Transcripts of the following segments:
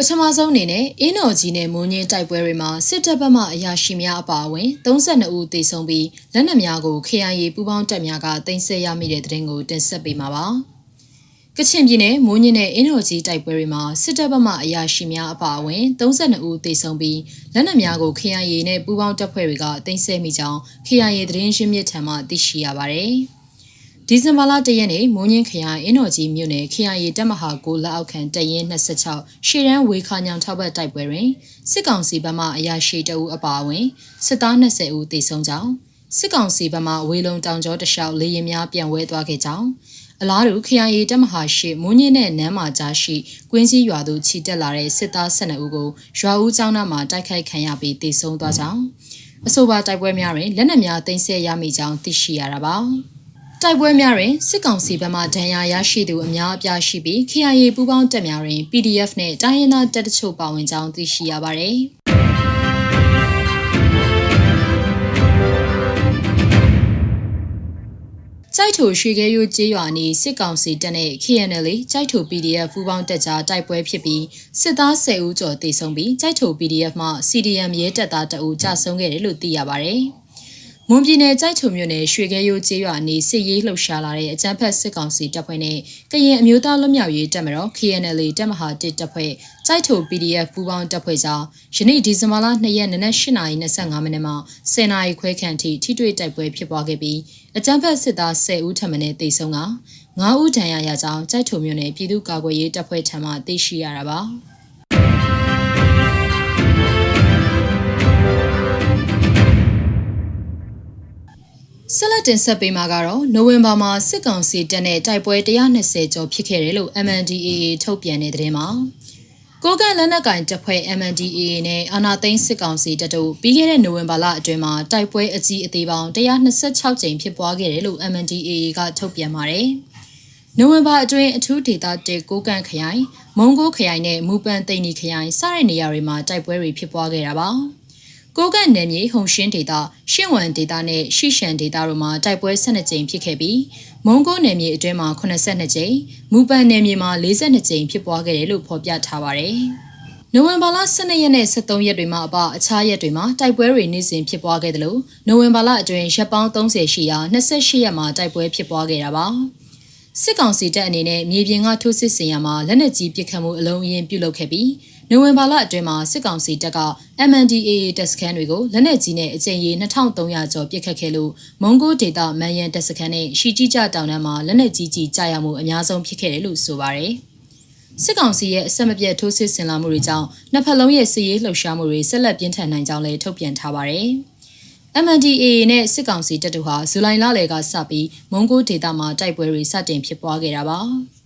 ပထမဆုံးအနေနဲ့အင်းတော်ကြီးနဲ့မိုးညင်းတိုက်ပွဲတွေမှာစစ်တပ်ဘက်မှအရာရှိများအပါအဝင်32ဦးသေဆုံးပြီးလက်နက်များကို KIA ပူးပေါင်းတပ်များကတင်ဆက်ရမိတဲ့တဲ့တင်ကိုတင်ဆက်ပေးမှာပါ။ကချင်ပြည်နယ်မိုးညင်းနဲ့အင်းတော်ကြီးတိုက်ပွဲတွေမှာစစ်တပ်ဘက်မှအရာရှိများအပါအဝင်32ဦးသေဆုံးပြီးလက်နက်များကို KIA နဲ့ပူးပေါင်းတပ်ဖွဲ့တွေကတင်ဆက်မိကြောင်း KIA သတင်းရင်းမြစ်ထံမှသိရှိရပါတယ်။ ဒီဇင်ဘာလ၁ရက်နေ့မိုးညင်းခရိုင်အင်းတော်ကြီးမြို့နယ်ခရိုင်ရီတပ်မဟာကိုလက်အောက်ခံတရင်26ရှေ့တန်းဝေခါညောင်ထောက်ဘက်တိုက်ပွဲတွင်စစ်ကောင်စီဘက်မှအရာရှိတအုပ်အပါအဝင်စစ်သား20ဦးသေဆုံးကြောင်းစစ်ကောင်စီဘက်မှဝေလုံတောင်ကျောတလျှောက်လေရင်များပြန်ဝဲသွားခဲ့ကြောင်းအလားတူခရိုင်ရီတပ်မဟာရှိမိုးညင်းနဲ့နမ်းမာကြားရှိကွင်းစည်းရွာသို့ခြိတက်လာတဲ့စစ်သား12ဦးကိုရွာဦးကျောင်းသားမှတိုက်ခိုက်ခံရပြီးသေဆုံးသွားကြောင်းအဆိုပါတိုက်ပွဲများတွင်လက်နက်များတင်ဆက်ရမိကြောင်းသိရှိရတာပါ။ တိုက်ပွဲများတွင်စစ်ကောင်စီဘက်မှဒဏ်ရာရရှိသူအများအပြားရှိပြီး KIA ပူးပေါင်းတပ်များတွင် PDF နဲ့တိုင်းရင်းသားတပ်တချို့ပါဝင်ကြောင်းသိရှိရပါသည်။ကြိုက်ထိုရွှေခဲရိုးကျေးရွာနီစစ်ကောင်စီတပ်နဲ့ KNL ကြိုက်ထို PDF ပူးပေါင်းတပ်ကြားတိုက်ပွဲဖြစ်ပြီးစစ်သား10ဦးကျော်သေဆုံးပြီးကြိုက်ထို PDF မှ CDM ရဲတပ်သားတအူကြဆုံးခဲ့တယ်လို့သိရပါဗျ။ မွန်ပြည်နယ်ကြိုက်ထုံမြို့နယ်ရွှေခဲရိုးကျေးရွာနေစစ်ရေးလှုပ်ရှားလာတဲ့အကြမ်းဖက်စစ်ကောင်စီတပ်ဖွဲ့နဲ့ကရင်အမျိုးသားလွတ်မြောက်ရေးတပ်မတော် KNL တပ်မဟာ1တပ်ဖွဲ့ကြိုက်ထုံ PDF ပူးပေါင်းတပ်ဖွဲ့ကြောင့်ယနေ့ဒီဇင်ဘာလ2ရက်နေ့နက်8:25မိနစ်မှာ10နာရီခွဲခန့်ထိထိတွေ့တိုက်ပွဲဖြစ်ပွားခဲ့ပြီးအကြမ်းဖက်စစ်သား10ဦးထပ်မံတေဆုံးက9ဦးဒဏ်ရာရကြောင်းကြိုက်ထုံမြို့နယ်ပြည်သူ့ကာကွယ်ရေးတပ်ဖွဲ့ထံမှသိရှိရတာပါ။ တင်ဆက်ပေးမှာကတော့နိုဝင်ဘာမှာစစ်ကောင်စီတပ်နဲ့တိုက်ပွဲ120ကျော်ဖြစ်ခဲ့တယ်လို့ MNDAA ထုတ်ပြန်တဲ့သတင်းမှာကိုကန့်လက်နက်ကင်တပ်ဖွဲ့ MNDAA နဲ့အာနာသိန်းစစ်ကောင်စီတပ်တို့ပြီးခဲ့တဲ့နိုဝင်ဘာလအတွင်းမှာတိုက်ပွဲအကြီးအသေးပေါင်း126ကြိမ်ဖြစ်ပွားခဲ့တယ်လို့ MNDAA ကထုတ်ပြန်ပါတယ်။နိုဝင်ဘာအတွင်းအထူးဒေသတေကိုကန့်ခရိုင်၊မုံကိုခရိုင်နဲ့မူပန်သိန်းနီခရိုင်စတဲ့နေရာတွေမှာတိုက်ပွဲတွေဖြစ်ပွားခဲ့တာပါ။ ကိုကန့်နယ်မြေဟုံရှင်းဒေသရှင့်ဝမ်ဒေသနဲ့ရှီရှန်ဒေသတို့မှာတိုက်ပွဲ12ကြိမ်ဖြစ်ခဲ့ပြီးမုံကိုနယ်မြေအတွင်းမှာ82ကြိမ်မူပန်နယ်မြေမှာ42ကြိမ်ဖြစ်ပွားခဲ့တယ်လို့ဖော်ပြထားပါတယ်။နိုဝင်ဘာလ12ရက်နဲ့13ရက်တွေမှာအပအခြားရက်တွေမှာတိုက်ပွဲတွေနေ့စဉ်ဖြစ်ပွားခဲ့တယ်လို့နိုဝင်ဘာလအတွင်းရက်ပေါင်း30ရှိရာ28ရက်မှာတိုက်ပွဲဖြစ်ပွားခဲ့တာပါ။စစ်ကောင်စီတပ်အနေနဲ့မြေပြင်ကထိုးစစ်ဆင်ရမှာလက်နက်ကြီးပစ်ခတ်မှုအလုံးအရင်ပြုလုပ်ခဲ့ပြီး နိုဝင်ဘာလအတွင်းမှာစစ်ကောင်စီတပ်က MNDAA တပ်စခန်းတွေကိုလက်နက်ကြီးနဲ့အကြိမ်ရေ2300ကျော်ပစ်ခတ်ခဲ့လို့မုံကိုဒေတာမန်ရန်တပ်စခန်းနဲ့ရှီကြီးကြတောင်တန်းမှာလက်နက်ကြီးကြီးကြားရမှုအများဆုံးဖြစ်ခဲ့တယ်လို့ဆိုပါတယ်။စစ်ကောင်စီရဲ့အဆက်မပြတ်ထိုးစစ်ဆင်လာမှုတွေကြောင့်နှစ်ဖက်လုံးရဲ့စစ်ရေးလှုပ်ရှားမှုတွေဆက်လက်ပြင်းထန်နိုင်ကြောင်းလည်းထုတ်ပြန်ထားပါတယ်။ MNDAA နဲ့စစ်ကောင်စီတပ်တို့ဟာဇူလိုင်လလယ်ကစပြီးမုံကိုဒေတာမှာတိုက်ပွဲတွေစတင်ဖြစ်ပွားခဲ့တာပါ။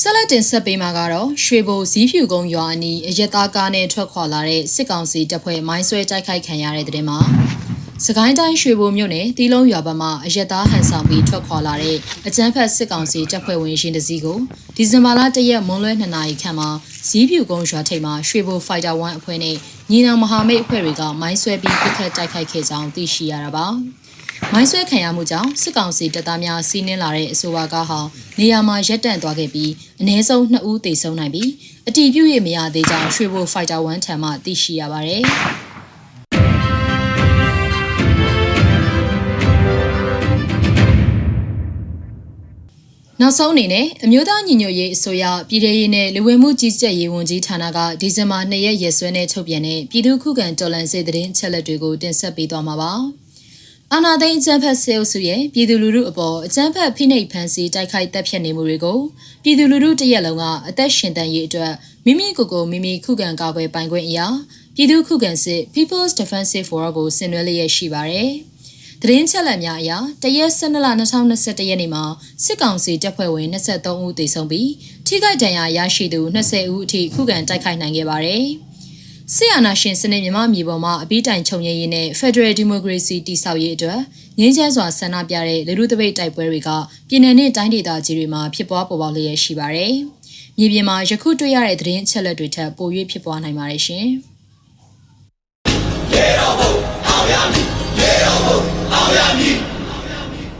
ဆက်လက်တင်ဆက်ပေးမှာကတော့ရွှေဘိုဇီးဖြူကုန်းရွာအနီးအရက်သားကားနဲ့ထွက်ခွာလာတဲ့စစ်ကောင်စီတပ်ဖွဲ့မိုင်းဆွဲတိုက်ခိုက်ခံရတဲ့တဲ့မှာစကိုင်းတိုင်းရွှေဘိုမြို့နယ်တီလုံးရွာဘက်မှအရက်သားဟန်ဆောင်ပြီးထွက်ခွာလာတဲ့အကြမ်းဖက်စစ်ကောင်စီတပ်ဖွဲ့ဝင်ရှင်တစည်းကိုဒီဇင်ဘာလ၁ရက်မွန်းလွဲ2နာရီခန့်မှာဇီးဖြူကုန်းရွာထိပ်မှာရွှေဘိုဖိုက်တာ1အဖွဲ့နဲ့ညီနောင်မဟာမိတ်အဖွဲ့တွေကမိုင်းဆွဲပြီးပစ်ခတ်တိုက်ခိုက်ခဲ့ကြောင်းသိရှိရတာပါ။ မိုင်းဆွဲခံရမှုကြောင့်စစ်ကောင်စီတပ်သားများစီးနင်းလာတဲ့အဆိုပါကားဟာနေရာမှာရပ်တန့်သွားခဲ့ပြီးအ ਨੇ ဆုံး2ဦးသေဆုံးနိုင်ပြီးအတီးပြုတ်ရမရသေးကြောင်းရွှေဘိုဖိုက်တာ1ထံမှသိရှိရပါတယ်။နောက်ဆုံးအနေနဲ့အမျိုးသားညီညွတ်ရေးအစိုးရပြည်ထရေးနဲ့လူဝင်မှုကြီးကြပ်ရေးဝန်ကြီးဌာနကဒီဇင်ဘာ2ရက်ရက်စွဲနဲ့ထုတ်ပြန်တဲ့ပြည်သူ့ခုခံတော်လှန်ရေးသတင်းချက်လက်တွေကိုတင်ဆက်ပေးသွားမှာပါ။ အာနာသိန်းအကြမ်းဖက်ဆဲအုပ်စုရဲ့ပြည်သူလူထုအပေါ်အကြမ်းဖက်ဖိနှိပ်ဖန်ဆီးတိုက်ခိုက်တပ်ဖြတ်နေမှုတွေကိုပြည်သူလူထုတရက်လုံးကအသက်ရှင်တန်ရေးအတွက်မိမိကိုယ်ကိုမိမိခုခံကာကွယ်ပိုင်ခွင့်အရာပြည်သူခုခံစစ် People's Defensive War ကိုဆင်နွှဲလျက်ရှိပါတယ်။သတင်းချက်လက်များအရတရက်12လ2021ရက်နေ့မှာစစ်ကောင်စီတပ်ဖွဲ့ဝင်23ဦးသေဆုံးပြီးထိခိုက်ဒဏ်ရာရရှိသူ20ဦးအထိခုခံတိုက်ခိုက်နိုင်ခဲ့ပါတယ်။ ဆီယနာရှင်စနစ်မြမမြေပေါ်မှာအပိတိုင်ခြုံရည်ရေးနဲ့ Federal Democracy တည်ဆောက်ရေးအတွက်ငင်းချဲစွာဆန္ဒပြတဲ့လူလူတပိတ်တိုက်ပွဲတွေကပြည်내နဲ့တိုင်းဒေသကြီးတွေမှာဖြစ်ပွားပေါ်ပေါက်လျက်ရှိပါတယ်။မြေပြင်မှာယခုတွေ့ရတဲ့သတင်းအချက်လက်တွေထက်ပို၍ဖြစ်ပွားနိုင်ပါတယ်ရှင်။ရေတော်ဘုံအောင်ရမည်ရေတော်ဘုံအောင်ရမည်